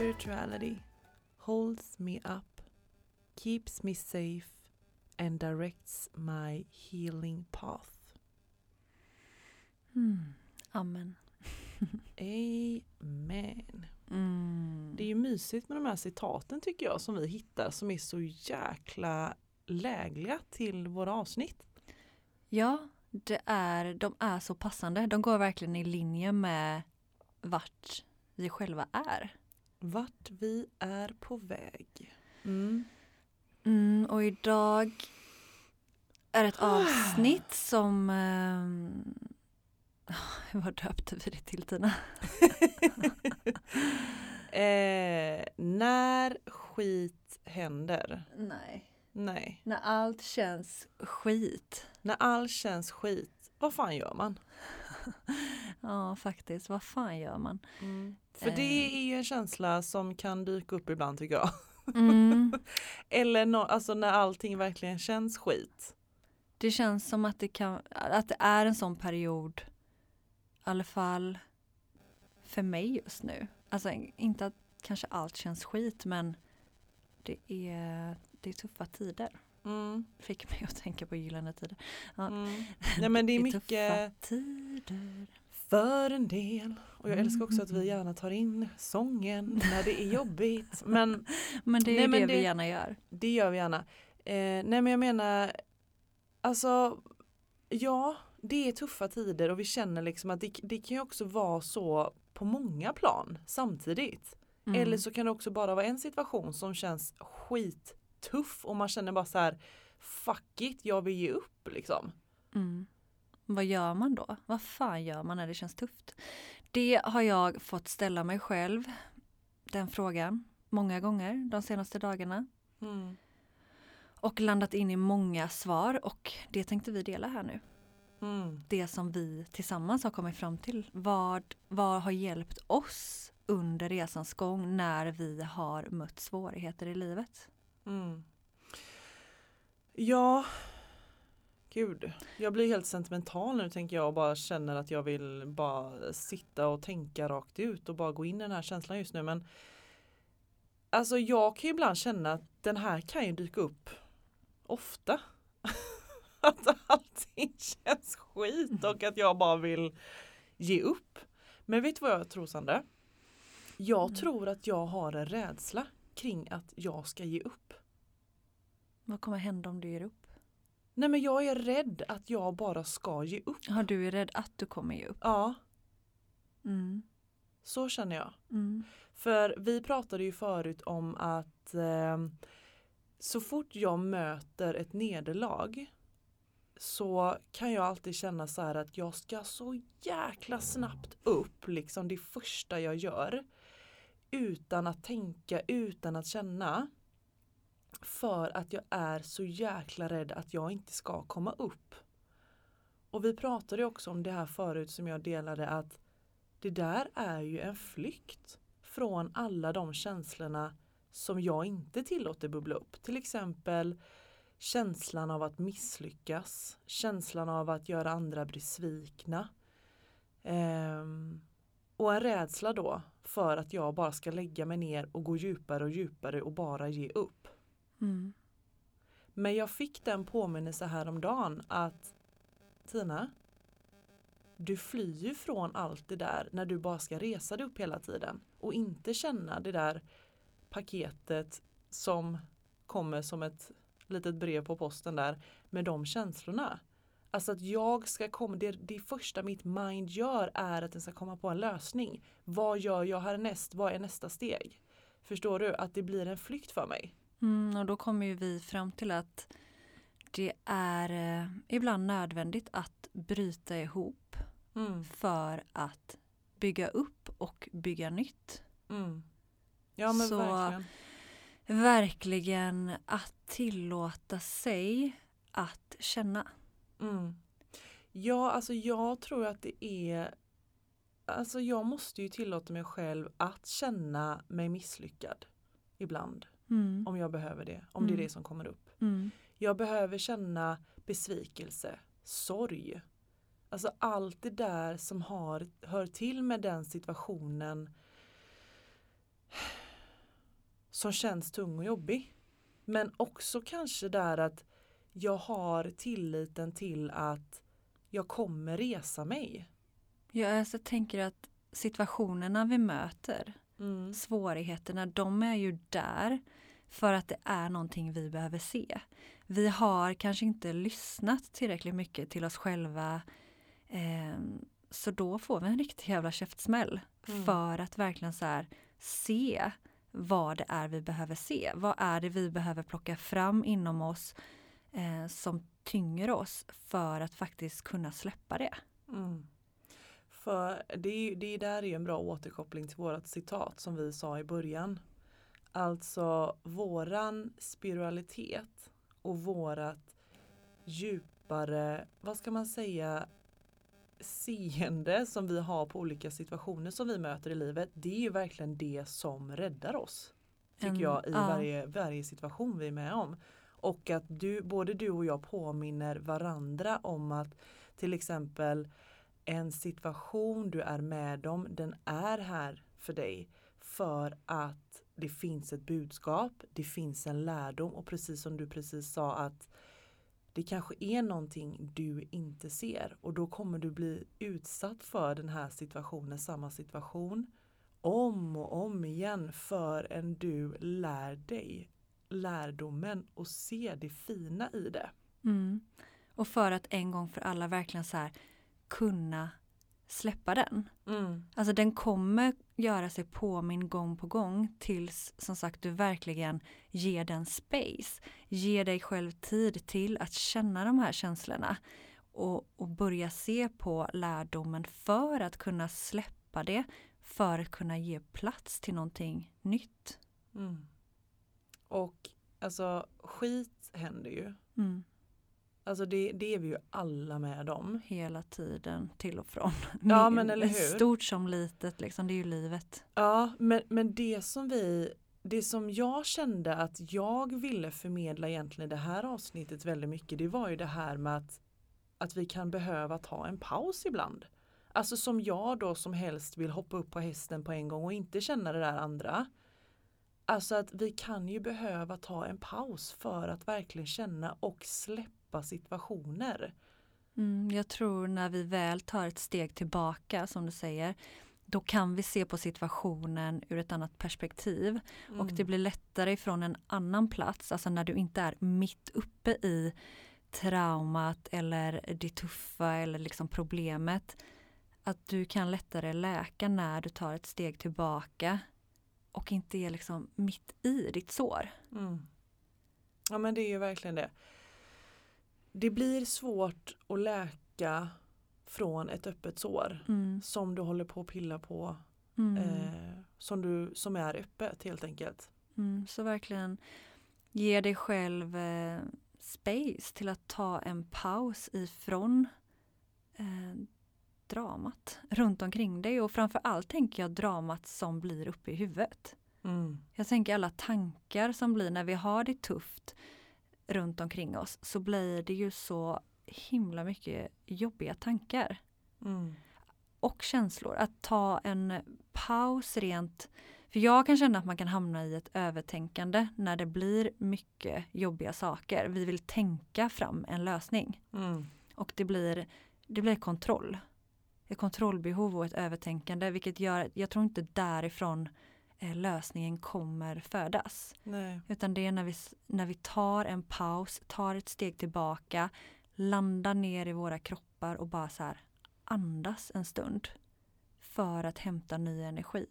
Spirituality holds me up, keeps me safe and directs my healing path. Mm. Amen. Amen. Mm. Det är ju mysigt med de här citaten tycker jag som vi hittar som är så jäkla lägliga till våra avsnitt. Ja, det är, de är så passande. De går verkligen i linje med vart vi själva är. Vart vi är på väg. Mm. Mm, och idag är ett avsnitt som... ehm, vad döpte vi det till Tina? eh, när skit händer. Nej. Nej. När allt känns skit. När allt känns skit, vad fan gör man? Ja, faktiskt. Vad fan gör man? För det Eh. är ju en känsla som kan dyka upp ibland tycker jag. Mm. Eller nå- alltså när allting verkligen känns skit. Det känns som att det, kan, att det är en sån period, i alla fall för mig just nu. Alltså inte att kanske allt känns skit men det är, det är tuffa tider. Mm. Fick mig att tänka på gyllene tider. Ja. Mm. Nej men det är mycket Tuffa tider. för en del. Och jag älskar också att vi gärna tar in sången när det är jobbigt. Men Men det är Nej, det, det- vi gärna gör. det gör vi gärna. Eh, nej men jag menar, alltså ja det är tuffa tider och vi känner liksom att det, det kan ju också vara så på många plan samtidigt. Mm. Eller så kan det också bara vara en situation som känns skittuff och man känner bara så här fuck it, jag vill ge upp liksom. Mm. Vad gör man då? Vad fan gör man när det känns tufft? Det har jag fått ställa mig själv, den frågan, många gånger de senaste dagarna. Mm. Och landat in i många svar och det tänkte vi dela här nu. Mm. Det som vi tillsammans har kommit fram till. Vad, vad har hjälpt oss under resans gång när vi har mött svårigheter i livet? Mm. Ja, gud. Jag blir helt sentimental nu tänker jag och bara känner att jag vill bara sitta och tänka rakt ut och bara gå in i den här känslan just nu. Men alltså jag kan ju ibland känna att den här kan ju dyka upp ofta. att allting känns skit och att jag bara vill ge upp. Men vet du vad jag tror Sandra? Jag Mm. tror att jag har en rädsla kring att jag ska ge upp. Vad kommer hända om du ger upp? Nej men jag är rädd att jag bara ska ge upp. Ja, du är rädd att du kommer ge upp. Ja, Mm. så känner jag. Mm. För vi pratade ju förut om att eh, så fort jag möter ett nederlag så kan jag alltid känna så här att jag ska så jäkla snabbt upp liksom det första jag gör. Utan att tänka, utan att känna. För att jag är så jäkla rädd att jag inte ska komma upp. Och vi pratade ju också om det här förut som jag delade att det där är ju en flykt från alla de känslorna som jag inte tillåter bubbla upp. Till exempel känslan av att misslyckas, känslan av att göra andra besvikna. Ehm, och en rädsla då för att jag bara ska lägga mig ner och gå djupare och djupare och bara ge upp. Mm. Men jag fick den påminnelse häromdagen att Tina, du flyr ju från allt det där när du bara ska resa dig upp hela tiden och inte känna det där paketet som kommer som ett litet brev på posten där med de känslorna. Alltså att jag ska komma, det, det första mitt mind gör är att den ska komma på en lösning. Vad gör jag härnäst? Vad är nästa steg? Förstår du? Att det blir en flykt för mig. Mm, och då kommer ju vi fram till att det är eh, ibland nödvändigt att bryta ihop Mm. för att bygga upp och bygga nytt. Mm. Ja men Så- verkligen. Verkligen att tillåta sig att känna. Mm. Ja, alltså jag tror att det är Alltså jag måste ju tillåta mig själv att känna mig misslyckad ibland. Mm. Om jag behöver det. Om det är Mm. det som kommer upp. Mm. Jag behöver känna besvikelse, sorg. Alltså allt det där som har, hör till med den situationen som känns tung och jobbig. Men också kanske där att jag har tilliten till att jag kommer resa mig. Jag alltså tänker att situationerna vi möter, Mm. svårigheterna, de är ju där för att det är någonting vi behöver se. Vi har kanske inte lyssnat tillräckligt mycket till oss själva. ehm, så då får vi en riktig jävla käftsmäll Mm. för att verkligen så här se vad det är vi behöver se. Vad är det vi behöver plocka fram inom oss eh, som tynger oss för att faktiskt kunna släppa det. Mm. För det, är det där är en bra återkoppling till vårat citat som vi sa i början. Alltså våran spiritualitet och vårat djupare, vad ska man säga, seende som vi har på olika situationer som vi möter i livet. Det är ju verkligen det som räddar oss. Tycker En- jag i ja. varje, varje situation vi är med om. Och att du, både du och jag påminner varandra om att till exempel en situation du är med om, den är här för dig för att det finns ett budskap, det finns en lärdom och precis som du precis sa att det kanske är någonting du inte ser och då kommer du bli utsatt för den här situationen, samma situation om och om igen förrän du lär dig lärdomen och ser det fina i det. Mm. Och för att en gång för alla verkligen så här kunna släppa den. Mm. Alltså den kommer göra sig påminn gång på gång tills som sagt du verkligen ger den space. Ger dig själv tid till att känna de här känslorna och, och börja se på lärdomen för att kunna släppa det för att kunna ge plats till någonting nytt. Mm. Och alltså skit händer ju. Mm. Alltså det, det är vi ju alla med om. Hela tiden till och från. Ja, men eller hur? Stort som litet, liksom, det är ju livet. Ja, men, men det som vi det som jag kände att jag ville förmedla egentligen i det här avsnittet väldigt mycket det var ju det här med att, att vi kan behöva ta en paus ibland. Alltså som jag då som helst vill hoppa upp på hästen på en gång och inte känna det där andra. Alltså att vi kan ju behöva ta en paus för att verkligen känna och släppa situationer. Mm, jag tror när vi väl tar ett steg tillbaka, som du säger, då kan vi se på situationen ur ett annat perspektiv. Och det blir lättare ifrån en annan plats, alltså när du inte är mitt uppe i traumat eller det tuffa eller liksom problemet. Att du kan lättare läka när du tar ett steg tillbaka och inte är liksom mitt i ditt sår. Mm. Ja men det är ju verkligen det. Det blir svårt att läka från ett öppet sår Mm. som du håller på att pilla på Mm. eh, som, du, som är öppet helt enkelt. Mm, så verkligen ge dig själv eh, space till att ta en paus ifrån eh, dramat runt omkring dig och framför allt tänker jag dramat som blir uppe i huvudet. Mm. Jag tänker alla tankar som blir när vi har det tufft runt omkring oss så blir det ju så himla mycket jobbiga tankar Mm. och känslor. Att ta en paus rent för jag kan känna att man kan hamna i ett övertänkande när det blir mycket jobbiga saker. Vi vill tänka fram en lösning Mm. och det blir, det blir kontroll. Ett kontrollbehov och ett övertänkande vilket gör jag tror inte därifrån lösningen kommer födas. Nej. Utan det är när vi, när vi tar en paus, tar ett steg tillbaka, landar ner i våra kroppar och bara så här andas en stund. För att hämta ny energi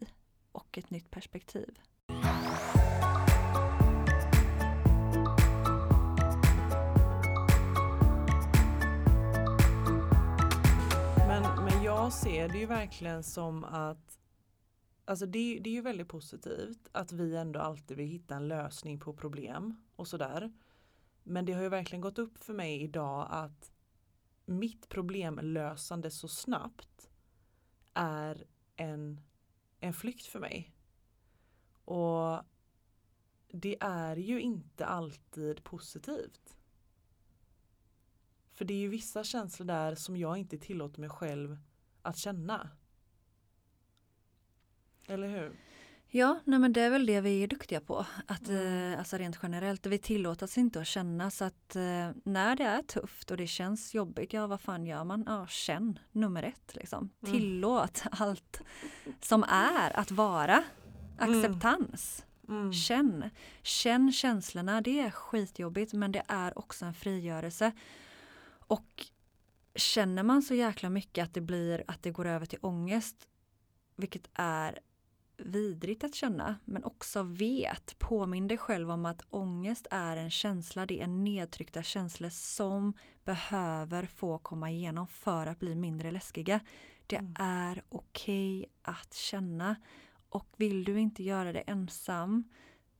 och ett nytt perspektiv. Men, men jag ser det ju verkligen som att Alltså det, det är ju väldigt positivt att vi ändå alltid vill hitta en lösning på problem och sådär. Men det har ju verkligen gått upp för mig idag att mitt problemlösande så snabbt är en, en flykt för mig. Och det är ju inte alltid positivt. För det är ju vissa känslor där som jag inte tillåter mig själv att känna. Eller hur? Ja, nej men det är väl det vi är duktiga på. Att, eh, alltså rent generellt, vi tillåter inte att känna så att eh, när det är tufft och det känns jobbigt, ja vad fan gör man? Ja, känn nummer ett liksom. Mm. Tillåt allt som är att vara. Acceptans. Mm. Känn. Känn känslorna, det är skitjobbigt men det är också en frigörelse. Och känner man så jäkla mycket att det blir att det går över till ångest, vilket är vidrigt att känna, men också vet, påminn dig själv om att ångest är en känsla, det är nedtryckta känslor som behöver få komma igenom för att bli mindre läskiga. Det Mm. är okej att känna och vill du inte göra det ensam,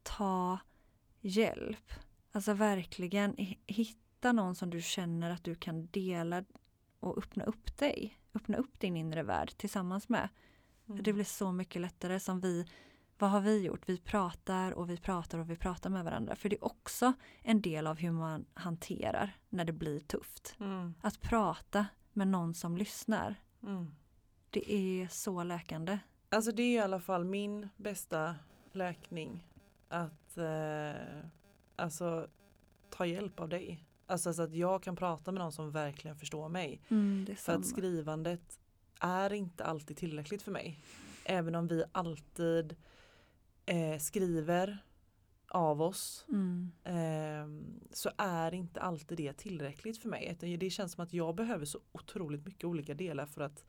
ta hjälp. Alltså verkligen hi- hitta någon som du känner att du kan dela och öppna upp dig, öppna upp din inre värld tillsammans med. Mm. Det blir så mycket lättare som vi, vad har vi gjort? Vi pratar och vi pratar och vi pratar med varandra. För det är också en del av hur man hanterar när det blir tufft. Mm. Att prata med någon som lyssnar. Mm. Det är så läkande. Alltså det är i alla fall min bästa läkning. Att eh, alltså ta hjälp av dig. Alltså så att jag kan prata med någon som verkligen förstår mig. Mm, För att skrivandet är inte alltid tillräckligt för mig. Även om vi alltid eh, skriver av oss Mm. eh, så är inte alltid det tillräckligt för mig. Utan Det känns som att jag behöver så otroligt mycket olika delar för att,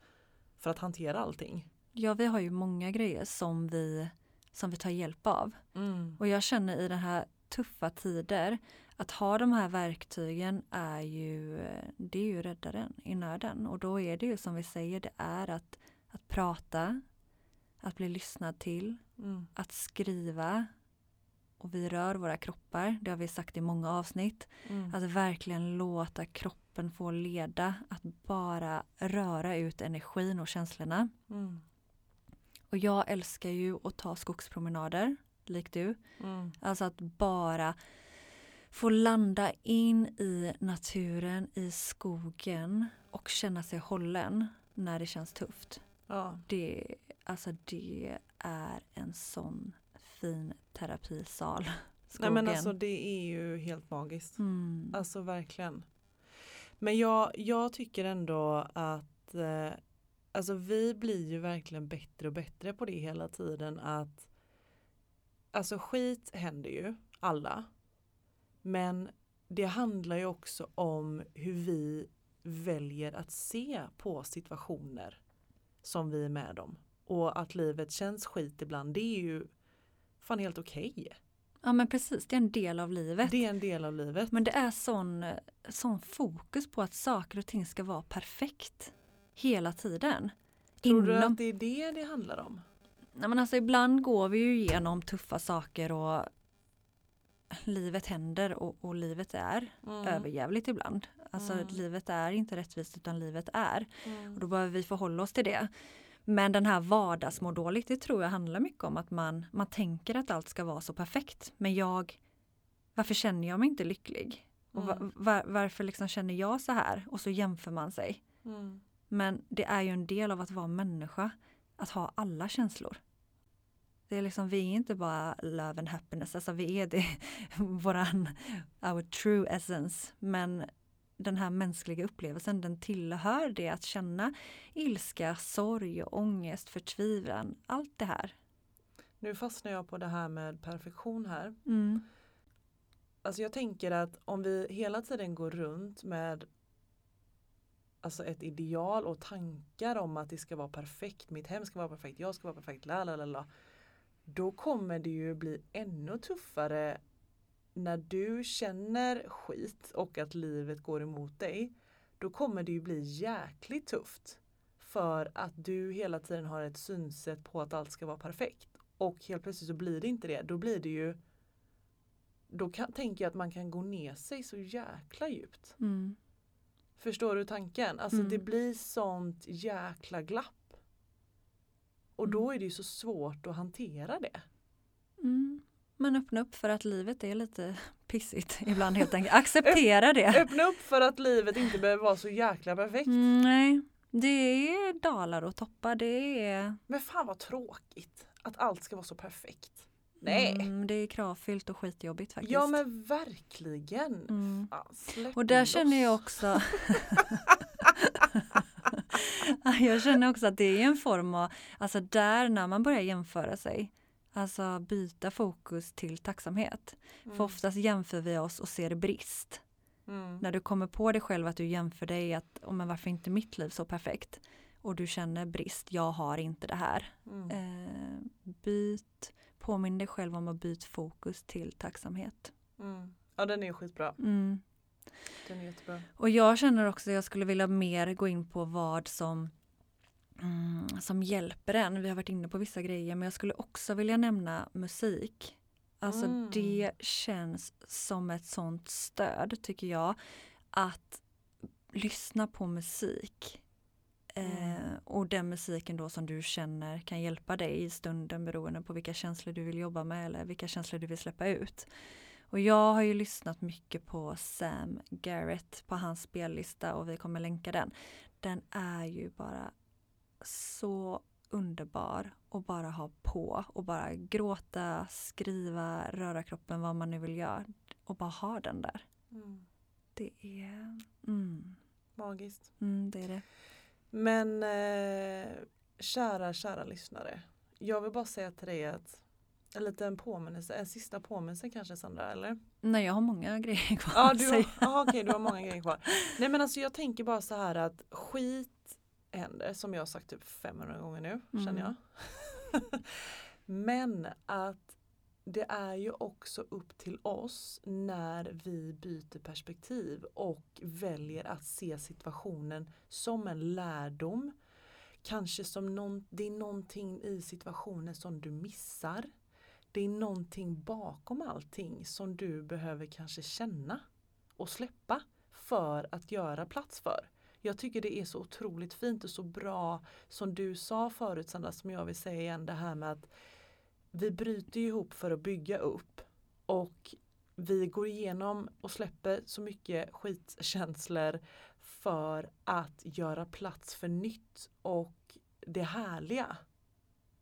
för att hantera allting. Ja, vi har ju många grejer som vi, som vi tar hjälp av. Mm. Och jag känner i den här tuffa tider att ha de här verktygen är ju, det är ju räddaren i nöden. Och då är det ju som vi säger, det är att, att prata, att bli lyssnad till, Mm. att skriva och vi rör våra kroppar, det har vi sagt i många avsnitt. Mm. Att verkligen låta kroppen få leda, att bara röra ut energin och känslorna. Mm. Och jag älskar ju att ta skogspromenader, likt du. Mm. Alltså att bara få landa in i naturen, i skogen och känna sig hållen när det känns tufft. Ja. Det, alltså det är en sån fin terapisal. Nej Skogen. men alltså det är ju helt magiskt. mm. Alltså verkligen. Men jag, jag tycker ändå att eh, alltså vi blir ju verkligen bättre och bättre på det hela tiden att alltså skit händer ju alla. Men det handlar ju också om hur vi väljer att se på situationer som vi är med om. Och att livet känns skit ibland, det är ju fan helt okej. Ja men precis, det är en del av livet. Det är en del av livet. Men det är sån, sån fokus på att saker och ting ska vara perfekt hela tiden. Tror du Inom- att det är det det handlar om? Nej, men alltså, ibland går vi ju igenom tuffa saker och livet händer och, och livet är Mm. överjävligt ibland. Alltså Mm. livet är inte rättvist utan livet är. Mm. Och då behöver vi förhålla oss till det. Men den här vardagsmå dåligt, det tror jag handlar mycket om att man, man tänker att allt ska vara så perfekt. Men jag, varför känner jag mig inte lycklig? Och va, Mm. var, varför liksom känner jag så här? Och så jämför man sig. Mm. Men det är ju en del av att vara människa, att ha alla känslor. Det är liksom, vi är inte bara love and happiness, alltså vi är det, våran, our true essence. Men den här mänskliga upplevelsen, den tillhör det att känna ilska, sorg, ångest, förtvivlan, allt det här. Nu fastnar jag på det här med perfektion här. Mm. Alltså jag tänker att om vi hela tiden går runt med alltså ett ideal och tankar om att det ska vara perfekt, mitt hem ska vara perfekt, jag ska vara perfekt, la la la la. Då kommer det ju bli ännu tuffare när du känner skit och att livet går emot dig. Då kommer det ju bli jäkligt tufft. för att du hela tiden har ett synsätt på att allt ska vara perfekt. Och helt plötsligt så blir det inte det. Då blir det ju Då kan, tänker jag att man kan gå ner sig så jäkla djupt. Mm. Förstår du tanken? Alltså Mm. det blir sånt jäkla glapp. Och Mm. då är det ju så svårt att hantera det. Mm. Men öppna upp för att livet är lite pissigt ibland helt enkelt. Acceptera det. Öppna upp för att livet inte behöver vara så jäkla perfekt. Mm, nej, det är dalar och toppar. Det är, Men fan vad tråkigt att allt ska vara så perfekt. Nej. mm, det är kravfyllt och skitjobbigt faktiskt. Ja men verkligen. Mm. Fan, Och där loss. känner jag också Jag känner också att det är en form av, alltså där när man börjar jämföra sig, alltså byta fokus till tacksamhet. Mm. För oftast jämför vi oss och ser brist. Mm. När du kommer på dig själv att du jämför dig att, oh, men varför inte mitt liv så perfekt? Och du känner brist, jag har inte det här. Mm. Eh, byt, påminn dig själv om att byta fokus till tacksamhet. Mm. Ja den är skitbra. Mm. Den är jättebra. Och jag känner också att jag skulle vilja mer gå in på vad som, mm, som hjälper en. Vi har varit inne på vissa grejer men jag skulle också vilja nämna musik. Alltså Mm. det känns som ett sånt stöd tycker jag. Att lyssna på musik. Mm. Eh, och den musiken då som du känner kan hjälpa dig i stunden beroende på vilka känslor du vill jobba med eller vilka känslor du vill släppa ut. Och jag har ju lyssnat mycket på Sam Garrett på hans spellista och vi kommer länka den. Den är ju bara så underbar och bara ha på och bara gråta, skriva, röra kroppen, vad man nu vill göra och bara ha den där. Mm. Det är, mm, Magiskt. mm, det är det. Men eh, kära, kära lyssnare. Jag vill bara säga till dig att en liten påminnelse, en sista påminnelse kanske Sandra eller? Nej, jag har många grejer kvar Ja, du har, aha, okej, du har många grejer kvar. Nej men alltså jag tänker bara så här att skit händer som jag har sagt typ 500 gånger nu Mm. känner jag. men att det är ju också upp till oss när vi byter perspektiv och väljer att se situationen som en lärdom. Kanske som någon, det är någonting i situationen som du missar. Det är någonting bakom allting som du behöver kanske känna och släppa för att göra plats för. Jag tycker det är så otroligt fint och så bra som du sa förut Sandra, som jag vill säga igen det här med att vi bryter ihop för att bygga upp och vi går igenom och släpper så mycket skitkänslor för att göra plats för nytt och det härliga.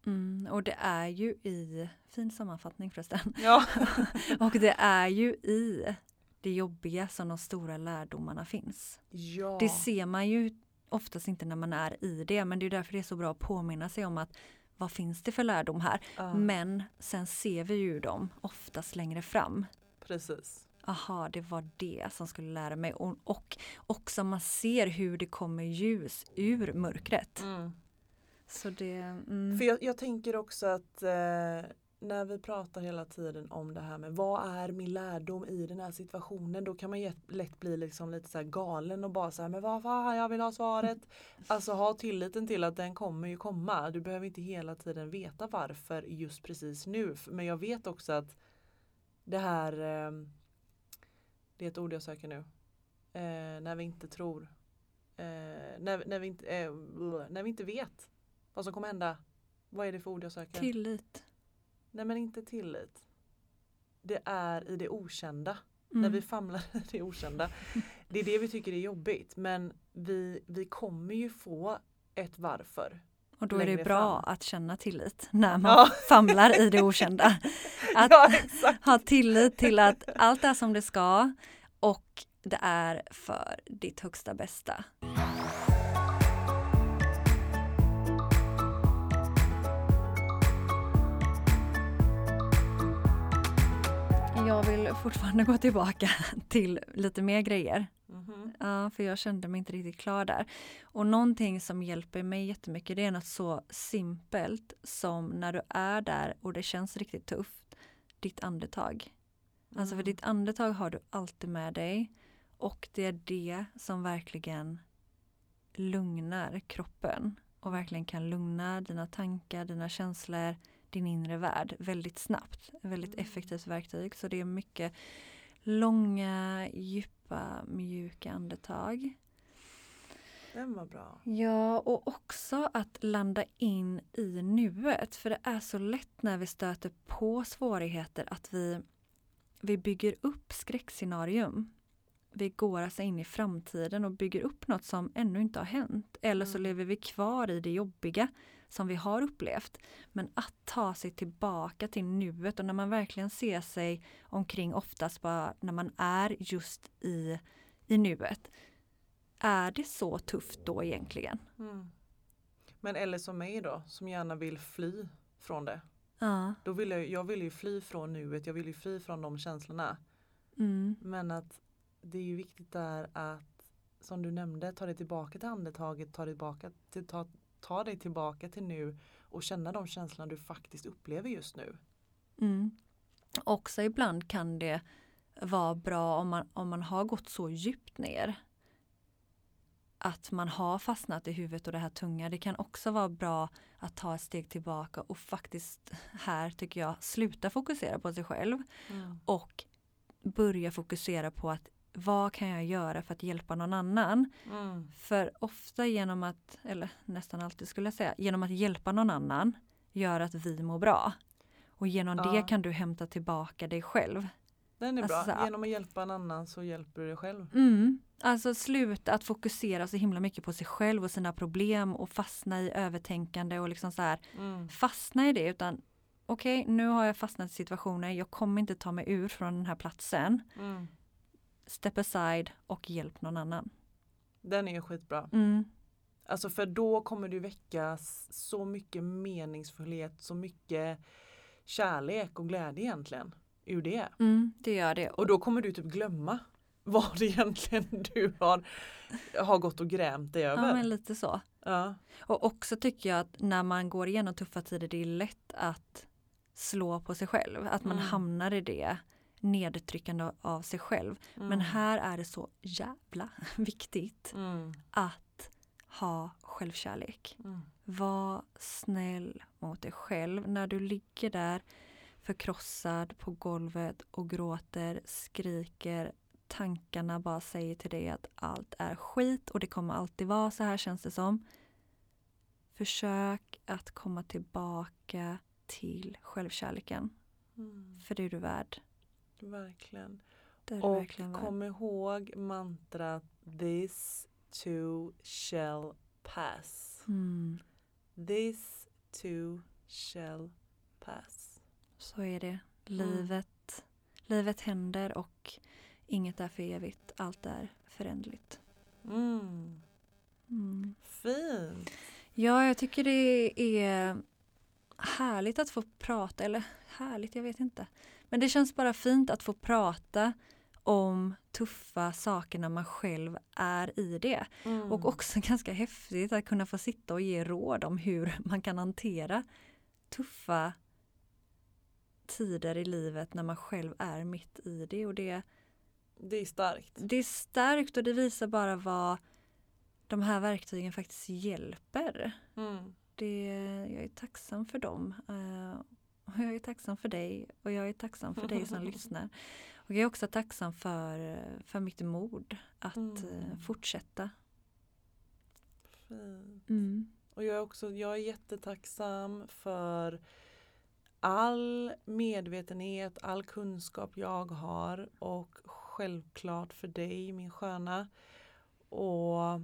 Mm, och det är ju i, fin sammanfattning förresten, Ja. och det är ju i det jobbiga som de stora lärdomarna finns. ja. Det ser man ju oftast inte när man är i det men det är därför det är så bra att påminna sig om att vad finns det för lärdom här? Ja, Men sen ser vi ju dem oftast längre fram. Precis. Aha, det var det som skulle lära mig. Och, och också man ser hur det kommer ljus ur mörkret. Mm. Så det... Mm, För jag, jag tänker också att eh, när vi pratar hela tiden om det här med vad är min lärdom i den här situationen då kan man jätt- lätt bli liksom lite så galen och bara så här men vad fan jag vill ha svaret. Alltså ha tilliten till att den kommer ju komma. Du behöver inte hela tiden veta varför just precis nu. Men jag vet också att det här eh, det är ett ord jag söker nu. Eh, när vi inte tror. Eh, när, när, vi inte, eh, när vi inte vet vad som kommer hända. Vad är det för ord jag söker? tillit. Nej men inte tillit. Det är i det okända. Mm. När vi famlar i det okända. Det är det vi tycker är jobbigt. Men vi, vi kommer ju få ett varför. Och då är det bra fram. att känna tillit när man Ja. famlar i det okända. Att ja ha tillit till att allt är som det ska och det är för ditt högsta bästa. Fortfarande gå tillbaka till lite mer grejer. Mhm. Ja, för jag kände mig inte riktigt klar där. Och någonting som hjälper mig jättemycket det är något så simpelt som när du är där och det känns riktigt tufft, ditt andetag. Alltså för Mm. ditt andetag har du alltid med dig och det är det som verkligen lugnar kroppen och verkligen kan lugna dina tankar, dina känslor, din inre värld väldigt snabbt. Väldigt Mm. effektivt verktyg. Så det är mycket långa, djupa, mjuka andetag. Den var bra. Ja, och också att landa in i nuet. För det är så lätt när vi stöter på svårigheter att vi, vi bygger upp skräckscenarium. Vi går alltså in i framtiden och bygger upp något som ännu inte har hänt. Eller så Mm. lever vi kvar i det jobbiga som vi har upplevt. Men att ta sig tillbaka till nuet och när man verkligen ser sig omkring oftast bara när man är just i, i nuet. Är det så tufft då egentligen? Mm. Men eller som mig då, som gärna vill fly från det. Ja. Då vill jag, jag vill ju fly från nuet, jag vill ju fly från de känslorna. Mm. Men att det är ju viktigt där att, som du nämnde, ta dig tillbaka till andetaget, ta dig tillbaka till, ta, ta dig tillbaka till nu och känna de känslorna du faktiskt upplever just nu. Mm. Också ibland kan det vara bra om man, om man har gått så djupt ner att man har fastnat i huvudet och det här tunga. Det kan också vara bra att ta ett steg tillbaka och faktiskt här tycker jag sluta fokusera på sig själv och börja fokusera på att vad kan jag göra för att hjälpa någon annan? Mm. För ofta genom att, eller nästan alltid skulle jag säga, genom att hjälpa någon annan gör att vi mår bra. Och genom Ja. det kan du hämta tillbaka dig själv. Den är Alltså, bra. Genom att hjälpa en annan så hjälper du dig själv. Mm. Alltså sluta att fokusera så himla mycket på sig själv och sina problem och fastna i övertänkande och liksom så här Mm. fastna i det utan okej nu har jag fastnat i situationer, jag kommer inte ta mig ur från den här platsen. Mm. Step aside och hjälp någon annan. Den är skitbra. Mm. Alltså för då kommer du väcka s- så mycket meningsfullhet, så mycket kärlek och glädje egentligen ur det. Mm, det gör det. Och då kommer du typ glömma vad det egentligen du har, har gått och grämt dig ja, över. men lite så. Ja. Och också tycker jag att när man går igenom tuffa tider det är lätt att slå på sig själv. Att man Mm. hamnar i det nedtryckande av sig själv. Men Mm. här är det så jävla viktigt Mm. att ha självkärlek. Mm. Var snäll mot dig själv när du ligger där förkrossad på golvet och gråter, skriker. Tankarna bara säger till dig att allt är skit och det kommer alltid vara så här känns det som. Försök att komma tillbaka till självkärleken. Mm. För det är du värd. Verkligen. Och verkligen kom ihåg mantrat This too shall pass. Mm, This too shall pass. så är det. Mm. Livet, livet händer och inget är för evigt. Allt är förändligt. Mm. Mm. Fint. Ja, jag tycker det är härligt att få prata, eller härligt, jag vet inte. Men det känns bara fint att få prata om tuffa saker när man själv är i det. Mm. Och också ganska häftigt att kunna få sitta och ge råd om hur man kan hantera tuffa tider i livet när man själv är mitt i det. Och det, Det är starkt. det är starkt och det visar bara vad de här verktygen faktiskt hjälper. Mm. Det, jag är tacksam för dem. Och jag är tacksam för dig och jag är tacksam för dig som lyssnar. Och jag är också tacksam för, för mitt mod att Mm. eh, fortsätta. Fint. Mm. Och jag är också jag är jättetacksam för all medvetenhet, all kunskap jag har och självklart för dig min sköna. Och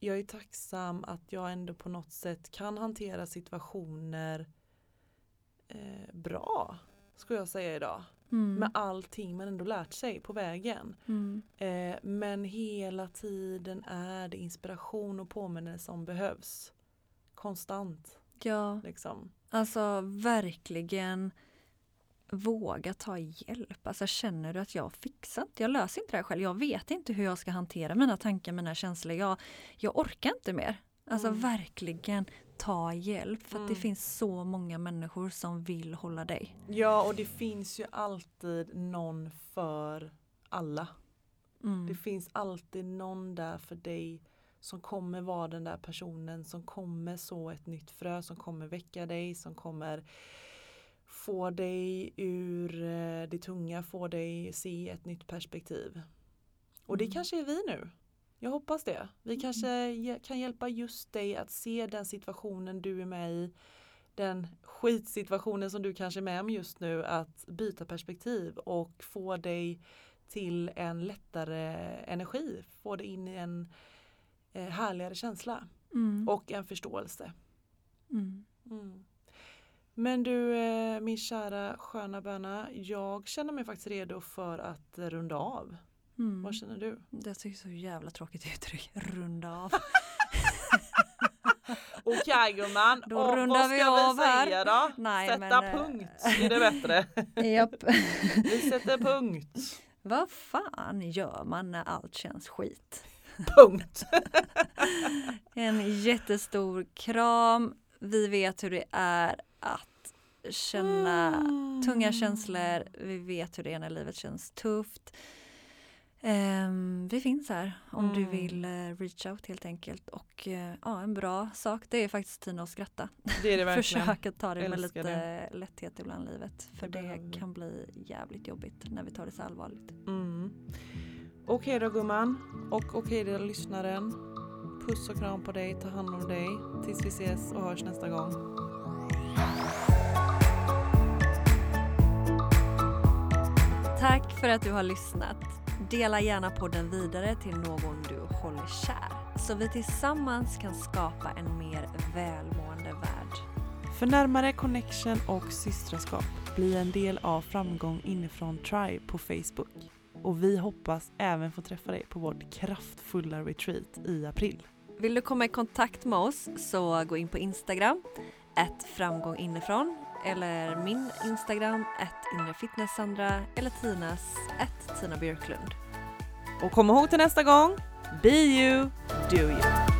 jag är tacksam att jag ändå på något sätt kan hantera situationer eh, bra, skulle jag säga idag. Mm. Med allting man ändå lärt sig på vägen. Mm. Eh, men hela tiden är det inspiration och påminnelse som behövs. Konstant Ja, liksom. alltså verkligen våga ta hjälp. Alltså känner du att jag fixar inte, jag löser inte det här själv. Jag vet inte hur jag ska hantera mina tankar, mina känslor. Jag, jag orkar inte mer. Alltså Mm. verkligen ta hjälp för att det Mm. finns så många människor som vill hålla dig. Ja och det finns ju alltid någon för alla. Mm. Det finns alltid någon där för dig som kommer vara den där personen som kommer så ett nytt frö som kommer väcka dig, som kommer få dig ur eh, det tunga, få dig se ett nytt perspektiv. Och det Mm. kanske är vi nu. Jag hoppas det. Vi Mm. kanske kan hjälpa just dig att se den situationen du är med i. Den skitsituationen som du kanske är med om just nu. Att byta perspektiv och få dig till en lättare energi. Få dig in i en eh, härligare känsla Mm. och en förståelse. Mm. Mm. Men du eh, min kära sköna böna, jag känner mig faktiskt redo för att runda av. Mm. Vad känner du? Jag tycker så jävla tråkigt uttryck. Runda av. Okej gumman, Då och rundar vad vi ska av vi här. säga då? Nej, Sätta men, eh, punkt, är det bättre? Japp. Vi sätter punkt. Vad fan gör man när allt känns skit? Punkt. En jättestor kram. Vi vet hur det är att känna tunga känslor. Vi vet hur det är när livet känns tufft. Ehm, vi finns här om du Mm. vill eh, reach out helt enkelt. Och eh, ja, en bra sak det är faktiskt Tina att skratta. Det är det verkligen. Försök att ta det med lite lätthet ibland i livet. För Det det, kan bli jävligt jobbigt när vi tar det så allvarligt. Mm. Okej då gumman och okej då lyssnaren. Puss och kram på dig, ta hand om dig. Tills vi ses och hörs nästa gång. Tack för att du har lyssnat. Dela gärna podden vidare till någon du håller kär. Så vi tillsammans kan skapa en mer välmående värld. För närmare connection och systraskap, bli en del av Framgång inifrån Tribe på Facebook. Och vi hoppas även få träffa dig på vårt kraftfulla retreat i april. Vill du komma i kontakt med oss så gå in på Instagram, ett framgång inifrån eller min Instagram, ett inrefitnesssandra eller Tinas, ett Tina Björklund. Och kom ihåg till nästa gång, be you, do you.